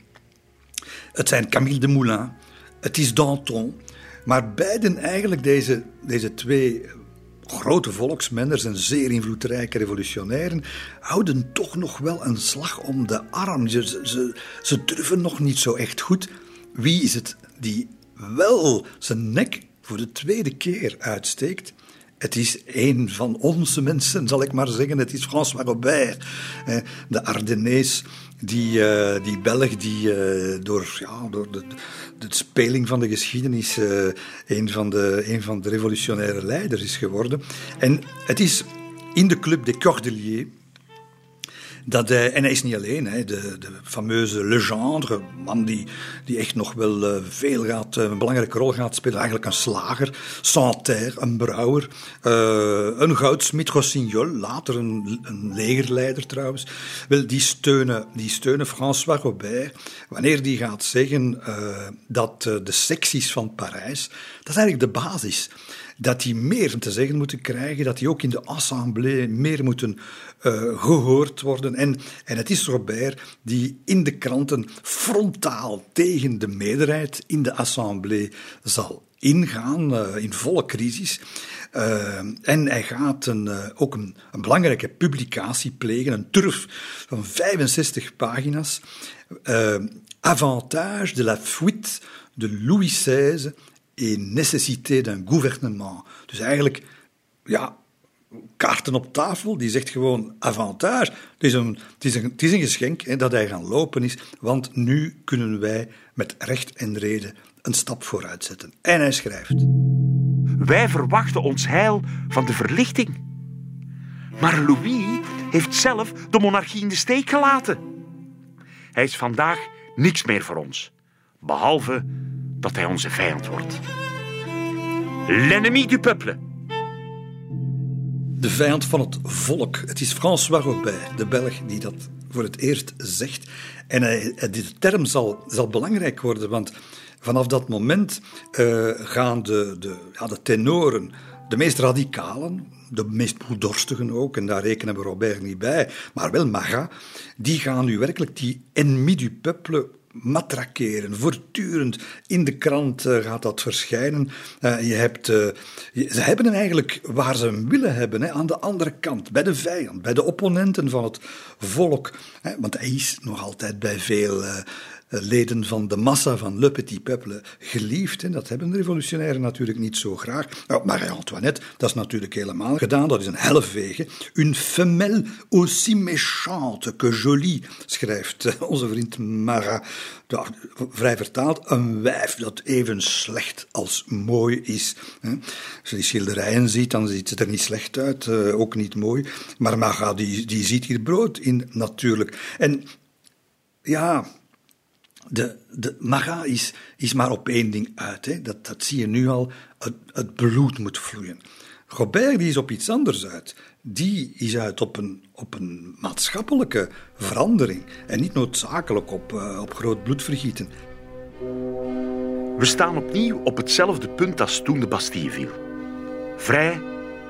Het zijn Camille Desmoulins, het is Danton. Maar beiden eigenlijk, deze, deze twee grote volksmenners en zeer invloedrijke revolutionairen houden toch nog wel een slag om de arm. Ze, ze, durven nog niet zo echt goed. Wie is het die wel zijn nek voor de tweede keer uitsteekt? Het is een van onze mensen, zal ik maar zeggen. Het is François Robert, de Ardennees, die, uh, die Belg die uh, door, ja, door de, de speling van de geschiedenis uh, een, van de, een van de revolutionaire leiders is geworden. En het is in de Club des Cordeliers dat hij, en hij is niet alleen, hè, de, de fameuze Legendre, man die, die echt nog wel uh, veel gaat, uh, een belangrijke rol gaat spelen. Eigenlijk een slager, Santerre, een brouwer, een goudsmit, Rossignol, later een, een legerleider trouwens. Wel, die steunen, die steunen François Robert wanneer die gaat zeggen dat de secties van Parijs, dat is eigenlijk de basis dat die meer te zeggen moeten krijgen, dat die ook in de assemblée meer moeten uh, gehoord worden. En, en het is Robert die in de kranten frontaal tegen de meerderheid in de assemblée zal ingaan, uh, in volle crisis. Uh, en hij gaat een, ook een, een, belangrijke publicatie plegen, een turf van 65 pagina's. Avantage de la fuite de Louis XVI et nécessité d'un gouvernement. Dus eigenlijk, ja, kaarten op tafel, die zegt gewoon avantage. Het is een, het is een, het is een geschenk hè, dat hij gaan lopen is, want nu kunnen wij met recht en reden een stap vooruit zetten. En hij schrijft. Wij verwachten ons heil van de verlichting. Maar Louis heeft zelf de monarchie in de steek gelaten. Hij is vandaag niks meer voor ons, behalve dat hij onze vijand wordt. L'ennemi du peuple. De vijand van het volk. Het is François Robert, de Belg, die dat voor het eerst zegt. En die term zal, zal belangrijk worden, want vanaf dat moment uh, gaan de, de, ja, de tenoren, de meest radicalen, de meest bloeddorstigen ook, en daar rekenen we Robert niet bij, maar wel Marat, die gaan nu werkelijk die ennemi du peuple matraqueren. Voortdurend in de krant uh, gaat dat verschijnen. Uh, je hebt, je, ze hebben hem eigenlijk waar ze hem willen hebben, hè, aan de andere kant, bij de vijand, bij de opponenten van het volk. Hè, want hij is nog altijd bij veel leden van de massa van Le Petit Peuple geliefd. En dat hebben de revolutionairen natuurlijk niet zo graag. Nou, Marie-Antoinette, dat is natuurlijk helemaal gedaan. Dat is een helfwege. Une femelle aussi méchante que jolie, schrijft onze vriend Marat. Vrij vertaald, een wijf dat even slecht als mooi is. Als je die schilderijen ziet, dan ziet ze er niet slecht uit, ook niet mooi. Maar Marat, die, die ziet hier brood in, natuurlijk. En ja, de, de Marat is, is maar op één ding uit. Hè. Dat, dat zie je nu al. Het, bloed moet vloeien. Gobert die is op iets anders uit. Die is uit op een, op een maatschappelijke verandering. En niet noodzakelijk op, uh, op groot bloedvergieten. We staan opnieuw op hetzelfde punt als toen de Bastille viel. Vrij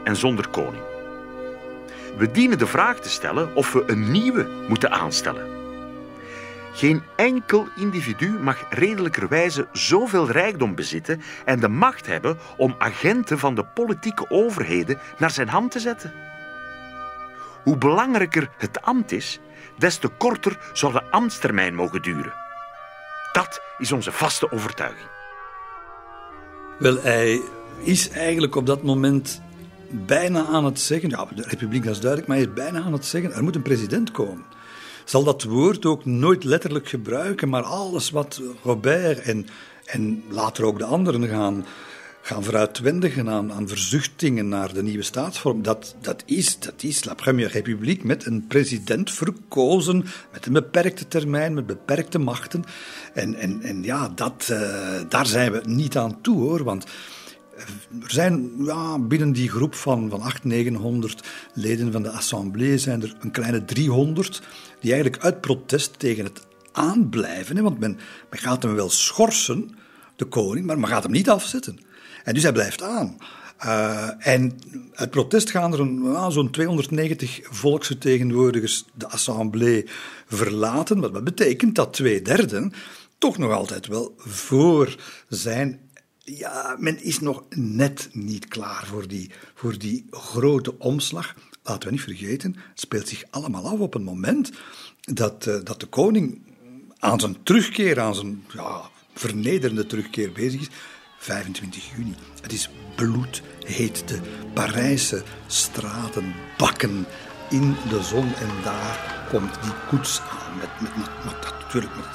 en zonder koning. We dienen de vraag te stellen of we een nieuwe moeten aanstellen. Geen enkel individu mag redelijkerwijze zoveel rijkdom bezitten en de macht hebben om agenten van de politieke overheden naar zijn hand te zetten. Hoe belangrijker het ambt is, des te korter zal de ambtstermijn mogen duren. Dat is onze vaste overtuiging. Wel, hij is eigenlijk op dat moment bijna aan het zeggen, ja, de republiek dat is duidelijk, maar hij is bijna aan het zeggen, er moet een president komen zal dat woord ook nooit letterlijk gebruiken, maar alles wat Robert en, en later ook de anderen gaan, gaan vooruitwendigen aan, aan verzuchtingen naar de nieuwe staatsvorm, dat, dat, is, dat is La Première République met een president verkozen, met een beperkte termijn, met beperkte machten. En, en, en ja, dat, uh, daar zijn we niet aan toe hoor, want er zijn ja, binnen die groep van, van 800, 900 leden van de Assemblée zijn er een kleine 300 die eigenlijk uit protest tegen het aanblijven, hè, want men, men gaat hem wel schorsen, de koning, maar men gaat hem niet afzetten. En dus hij blijft aan. Uh, en uit protest gaan er een, zo'n 290 volksvertegenwoordigers de assemblée verlaten. Wat dat betekent dat twee derden toch nog altijd wel voor zijn ja, men is nog net niet klaar voor die, voor die grote omslag. Laten we niet vergeten, het speelt zich allemaal af op een moment dat, uh, dat de koning aan zijn terugkeer, aan zijn ja, vernederende terugkeer bezig is. 25 juni. Het is bloedheet. De Parijse straten bakken in de zon en daar komt die koets aan. Met, met, met, dat, natuurlijk, met,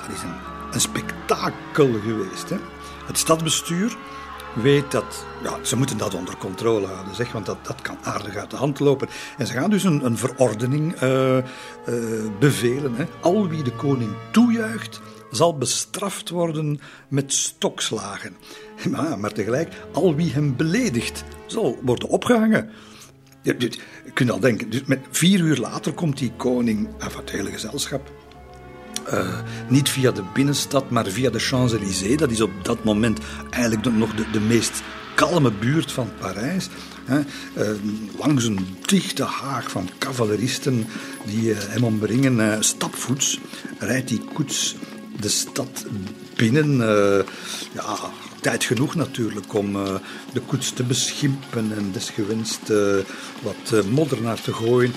dat is een, een spektakel geweest. Hè? Het stadsbestuur weet dat ja, ze moeten dat onder controle houden, zeg, want dat, dat kan aardig uit de hand lopen. En ze gaan dus een, een verordening uh, uh, bevelen. Hè. Al wie de koning toejuicht, zal bestraft worden met stokslagen. Maar, maar tegelijk, al wie hem beledigt, zal worden opgehangen. Je, kunt al denken, dus met vier uur later komt die koning, enfin het hele gezelschap, uh, niet via de binnenstad, maar via de Champs-Élysées. Dat is op dat moment eigenlijk nog de, de meest kalme buurt van Parijs. Hè. Uh, langs een dichte haag van cavaleristen die uh, hem omringen. stapvoets rijdt die koets de stad binnen. ja, tijd genoeg natuurlijk om de koets te beschimpen en desgewenst wat modder naar te gooien.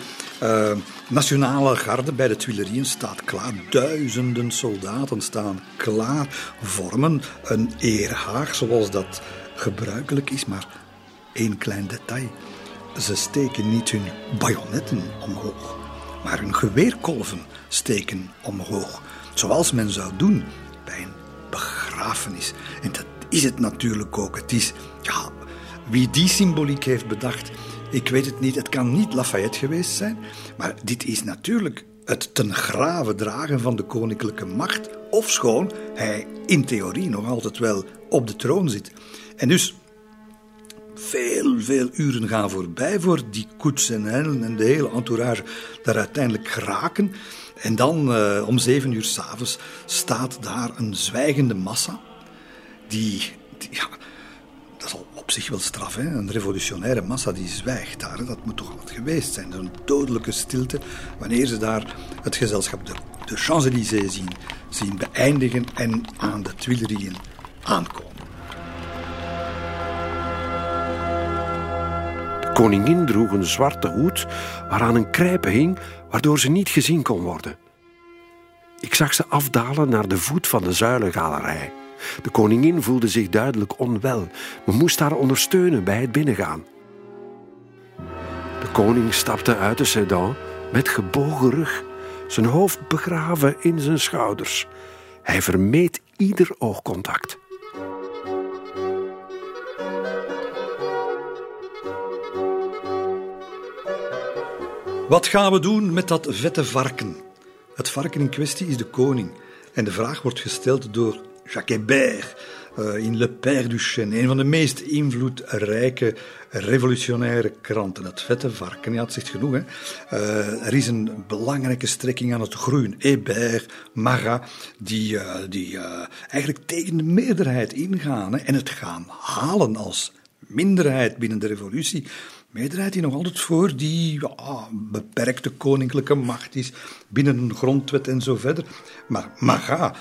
Nationale Garde bij de Tuilerieën staat klaar. Duizenden soldaten staan klaar, vormen een eerhaag zoals dat gebruikelijk is. Maar één klein detail. Ze steken niet hun bajonetten omhoog, maar hun geweerkolven steken omhoog. Zoals men zou doen bij een begrafenis. En dat is het natuurlijk ook. Het is, ja, wie die symboliek heeft bedacht, ik weet het niet, het kan niet Lafayette geweest zijn, maar dit is natuurlijk het ten grave dragen van de koninklijke macht, ofschoon hij in theorie nog altijd wel op de troon zit. En dus veel, veel uren gaan voorbij voor die koets en en de hele entourage daar uiteindelijk geraken. En dan uh, om zeven uur s'avonds staat daar een zwijgende massa die, die ja, op zich wel straf. Hè? Een revolutionaire massa die zwijgt daar. Dat moet toch wat geweest zijn. Een dodelijke stilte wanneer ze daar het gezelschap de, de Champs-Élysées zien, zien beëindigen en aan de Tuilerieën aankomen. De koningin droeg een zwarte hoed waaraan een krijpen hing, waardoor ze niet gezien kon worden. Ik zag ze afdalen naar de voet van de zuilengalerij. De koningin voelde zich duidelijk onwel. We moesten haar ondersteunen bij het binnengaan. De koning stapte uit de sedan met gebogen rug, zijn hoofd begraven in zijn schouders. Hij vermeed ieder oogcontact. Wat gaan we doen met dat vette varken? Het varken in kwestie is de koning. En de vraag wordt gesteld door Jacques Hébert uh, in Le Père du Chêne, een van de meest invloedrijke revolutionaire kranten. Het vette varken, ja, het zegt genoeg. Hè? Uh, er is een belangrijke strekking aan het groeien. Hébert, Marat, die, uh, die eigenlijk tegen de meerderheid ingaan hè, en het gaan halen als minderheid binnen de revolutie meerderheid die nog altijd voor die beperkte koninklijke macht is, binnen een grondwet en zo verder. Maar Marat,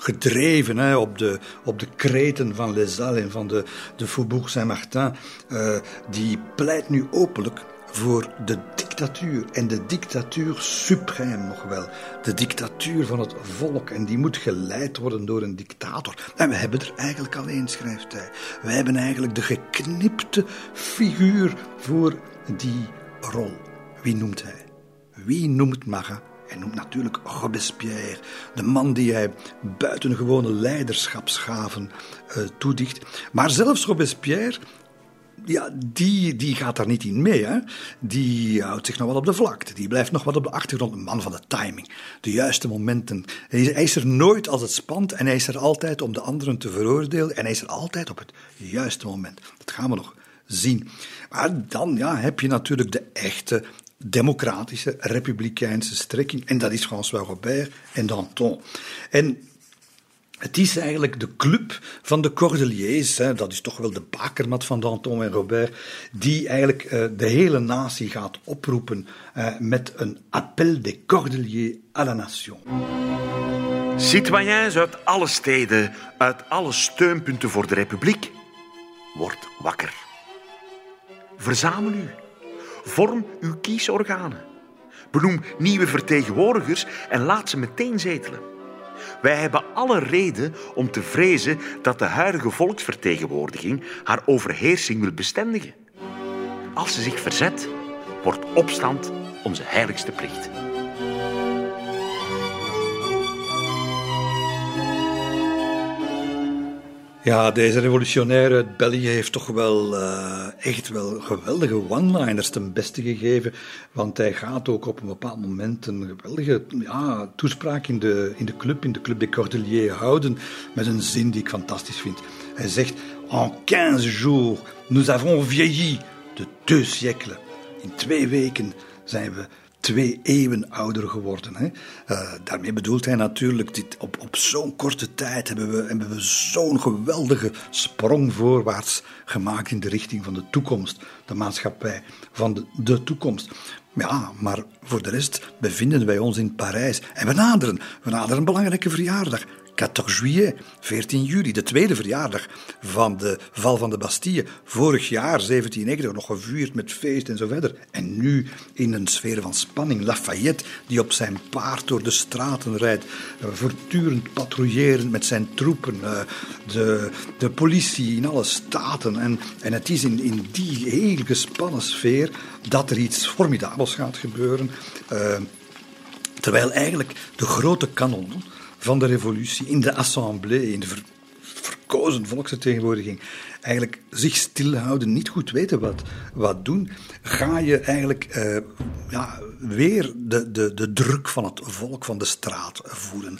gedreven hè, op, de, op de kreten van Les Halles en van de, de Faubourg Saint-Martin, uh, die pleit nu openlijk voor de dictatuur. En de dictatuur supreme nog wel. De dictatuur van het volk. En die moet geleid worden door een dictator. En we hebben er eigenlijk alleen, schrijft hij. We hebben eigenlijk de geknipte figuur voor die rol. Wie noemt hij? Wie noemt Marat? Hij noemt natuurlijk Robespierre, de man die hij buitengewone leiderschapsgaven uh, toedicht. Maar zelfs Robespierre ja, die, die gaat daar niet in mee. Hè? Die houdt zich nog wat op de vlakte. Die blijft nog wat op de achtergrond. Een man van de timing. De juiste momenten. Hij is er nooit als het spant. En hij is er altijd om de anderen te veroordelen. En hij is er altijd op het juiste moment. Dat gaan we nog zien. Maar dan ja, heb je natuurlijk de echte democratische, republikeinse strekking. En dat is François Robert en Danton. En het is eigenlijk de club van de Cordeliers, hè, dat is toch wel de bakermat van Danton en Robert, die eigenlijk uh, de hele natie gaat oproepen uh, met een appel des Cordeliers à la nation. Citoyens uit alle steden, uit alle steunpunten voor de republiek, word wakker. Verzamel u. Vorm uw kiesorganen. Benoem nieuwe vertegenwoordigers en laat ze meteen zetelen. Wij hebben alle reden om te vrezen dat de huidige volksvertegenwoordiging haar overheersing wil bestendigen. Als ze zich verzet, wordt opstand onze heiligste plicht. Ja, deze revolutionaire uit België heeft toch wel uh, echt wel geweldige one-liners ten beste gegeven. Want hij gaat ook op een bepaald moment een geweldige ja, toespraak in de, in de club, in de Club des Cordeliers houden. Met een zin die ik fantastisch vind. Hij zegt: En 15 jours, nous avons vieilli de deux siècles. In twee weken zijn we twee eeuwen ouder geworden. Hè. Uh, daarmee bedoelt hij natuurlijk, dit, op, op zo'n korte tijd hebben we, hebben we zo'n geweldige sprong voorwaarts gemaakt in de richting van de toekomst, de maatschappij van de, de toekomst. Ja, maar voor de rest bevinden wij ons in Parijs en we naderen, we naderen een belangrijke verjaardag. 14 juillet, 14 juli, de tweede verjaardag van de val van de Bastille. Vorig jaar, 1790, nog gevuurd met feest en zo verder. En nu in een sfeer van spanning. Lafayette, die op zijn paard door de straten rijdt, uh, voortdurend patrouillerend met zijn troepen. Uh, de, de politie in alle staten. En, en het is in, in die heel gespannen sfeer dat er iets formidabels gaat gebeuren. Uh, terwijl eigenlijk de grote kanon van de revolutie in de assemblée, in de ver, verkozen volksvertegenwoordiging, eigenlijk zich stilhouden, niet goed weten wat, wat doen, ga je eigenlijk uh, ja, weer de, de, de druk van het volk van de straat voelen.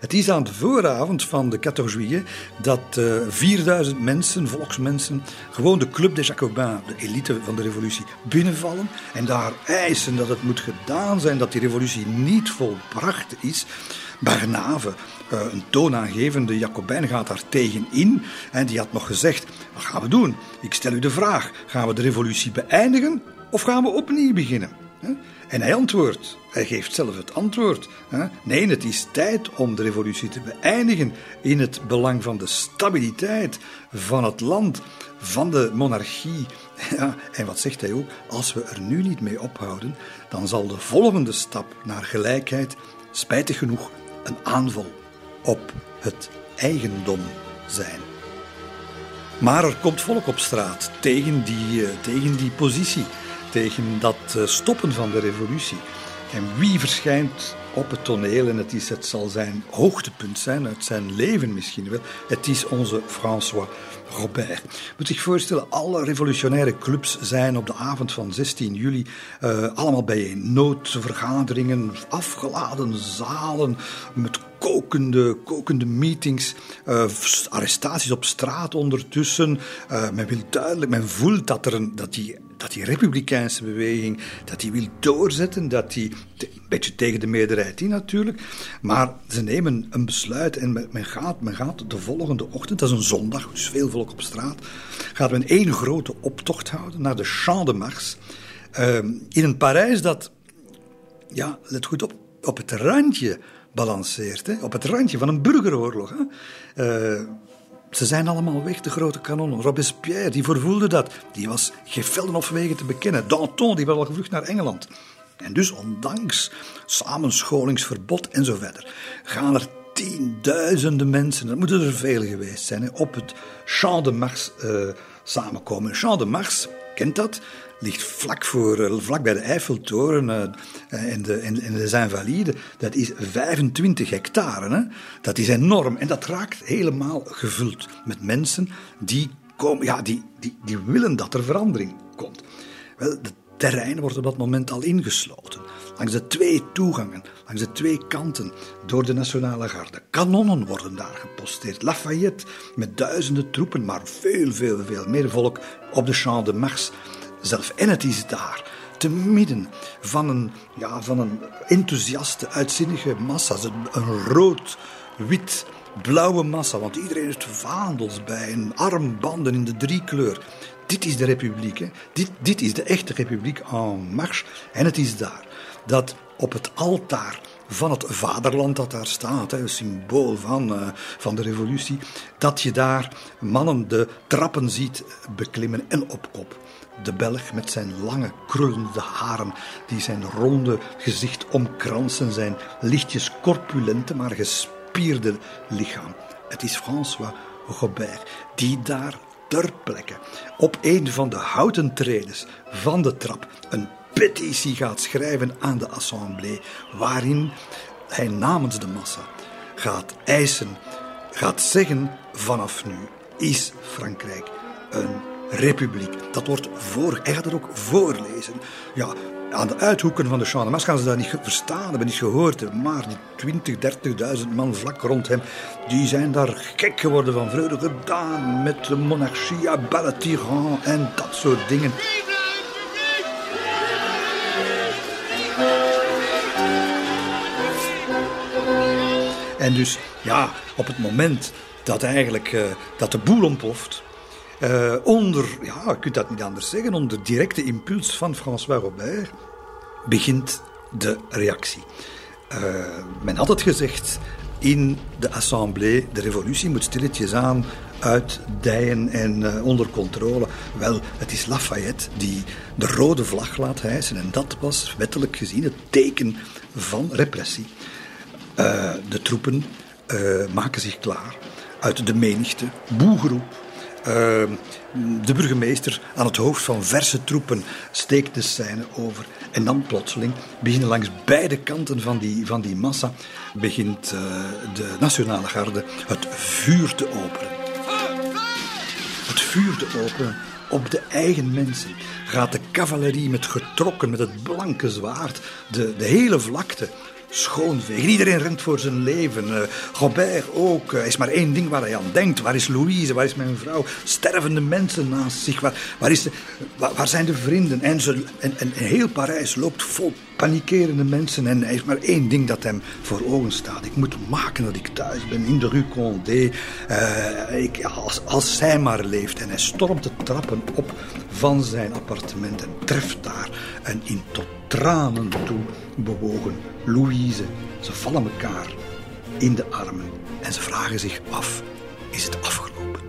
Het is aan de vooravond van de 14 juillet dat uh, 4000 mensen, volksmensen, gewoon de Club des Jacobins, de elite van de revolutie, binnenvallen en daar eisen dat het moet gedaan zijn, dat die revolutie niet volbracht is. Barnave, eh, een toonaangevende Jacobijn, gaat daar tegenin. En die had nog gezegd, wat gaan we doen? Ik stel u de vraag, gaan we de revolutie beëindigen of gaan we opnieuw beginnen? En hij antwoordt, hij geeft zelf het antwoord. Nee, het is tijd om de revolutie te beëindigen in het belang van de stabiliteit van het land, van de monarchie. Ja, en wat zegt hij ook? Als we er nu niet mee ophouden, dan zal de volgende stap naar gelijkheid, spijtig genoeg, een aanval op het eigendom zijn. Maar er komt volk op straat tegen die, eh, tegen die positie tegen dat eh, stoppen van de revolutie. En wie verschijnt op het toneel, en het, is, het zal zijn hoogtepunt zijn uit zijn leven misschien wel, het is onze François Robert. Moet zich voorstellen, alle revolutionaire clubs zijn op de avond van 16 juli uh, allemaal bijeen. Noodvergaderingen, afgeladen zalen met kokende, kokende meetings, uh, arrestaties op straat ondertussen. Uh, men wil duidelijk, men voelt dat, er een, dat die dat die republikeinse beweging, dat die wil doorzetten, dat die, een beetje tegen de meerderheid in natuurlijk, maar ze nemen een besluit en men gaat, men gaat de volgende ochtend, dat is een zondag, dus veel volk op straat, gaat men één grote optocht houden naar de Champ de Mars, uh, in een Parijs dat, ja, let goed op, op het randje balanceert, hè, op het randje van een burgeroorlog. Hè. Uh, ze zijn allemaal weg, de grote kanonnen. Robespierre, die vervoelde dat. Die was geen velden wegen te bekennen. Danton, die was al gevlucht naar Engeland. En dus, ondanks samenscholingsverbod en zo verder, gaan er tienduizenden mensen, dat moeten er veel geweest zijn, op het Champ de Mars uh, samenkomen. Champ de Mars, kent dat? Ligt vlak, voor, eh, vlak bij de Eiffeltoren uh, in, de, in, in de Invalides. Dat is 25 hectare. Hè? Dat is enorm. En dat raakt helemaal gevuld met mensen die, komen, ja, die, die, die willen dat er verandering komt. Wel, het terrein wordt op dat moment al ingesloten. Langs de twee toegangen, langs de twee kanten, door de Nationale Garde. Kanonnen worden daar geposteerd. Lafayette met duizenden troepen, maar veel, veel, veel meer volk op de Champ de Mars zelf. En het is daar, te midden van een, ja, van een enthousiaste, uitzinnige massa. Een rood, wit, blauwe massa. Want iedereen heeft vaandels bij en armbanden in de driekleur. Dit is de republiek. Hè. Dit, dit is de echte republiek en marche. En het is daar dat op het altaar van het vaderland dat daar staat, een symbool van, uh, van de revolutie, dat je daar mannen de trappen ziet beklimmen en op kop. De Belg met zijn lange krullende haren, die zijn ronde gezicht omkransen, zijn lichtjes corpulente maar gespierde lichaam. Het is François Robert, die daar ter plekke op een van de houten tredes van de trap een petitie gaat schrijven aan de Assemblée, waarin hij namens de massa gaat eisen, gaat zeggen: vanaf nu is Frankrijk een republiek. Dat wordt voor, hij gaat het ook voorlezen. Ja, aan de uithoeken van de Champ de Mars gaan ze dat niet verstaan, hebben niet gehoord. Maar die 20, 30.000 man vlak rond hem, die zijn daar gek geworden van vreugde gedaan met de monarchie, à en dat soort dingen. En dus, ja, op het moment dat eigenlijk uh, dat de boel ontploft, uh, onder, ja, je kunt dat niet anders zeggen, onder directe impuls van François Robert begint de reactie. Uh, men had het gezegd in de assemblée, de revolutie moet stilletjes aan uitdijen en uh, onder controle. Wel, het is Lafayette die de rode vlag laat hijsen en dat was wettelijk gezien het teken van repressie. De troepen maken zich klaar uit de menigte, boegeroep, uh, de burgemeester aan het hoofd van verse troepen steekt de scène over. En dan plotseling beginnen langs beide kanten van die, van die massa begint uh, de Nationale Garde het vuur te openen. Het vuur te openen op de eigen mensen. Gaat de cavalerie met getrokken, met het blanke zwaard, de, de hele vlakte schoonvegen. Iedereen rent voor zijn leven. Uh, Robert ook. Er is maar één ding waar hij aan denkt. Waar is Louise? Waar is mijn vrouw? Stervende mensen naast zich. Waar, waar, zijn de vrienden? En, en heel Parijs loopt vol panikerende mensen en hij heeft maar één ding dat hem voor ogen staat. Ik moet maken dat ik thuis ben in de Rue Condé. Uh, ik, als, als zij maar leeft. En hij stormt de trappen op van zijn appartement en treft daar een in tot tranen toe bewogen Louise. Ze vallen elkaar in de armen en ze vragen zich af, is het afgelopen?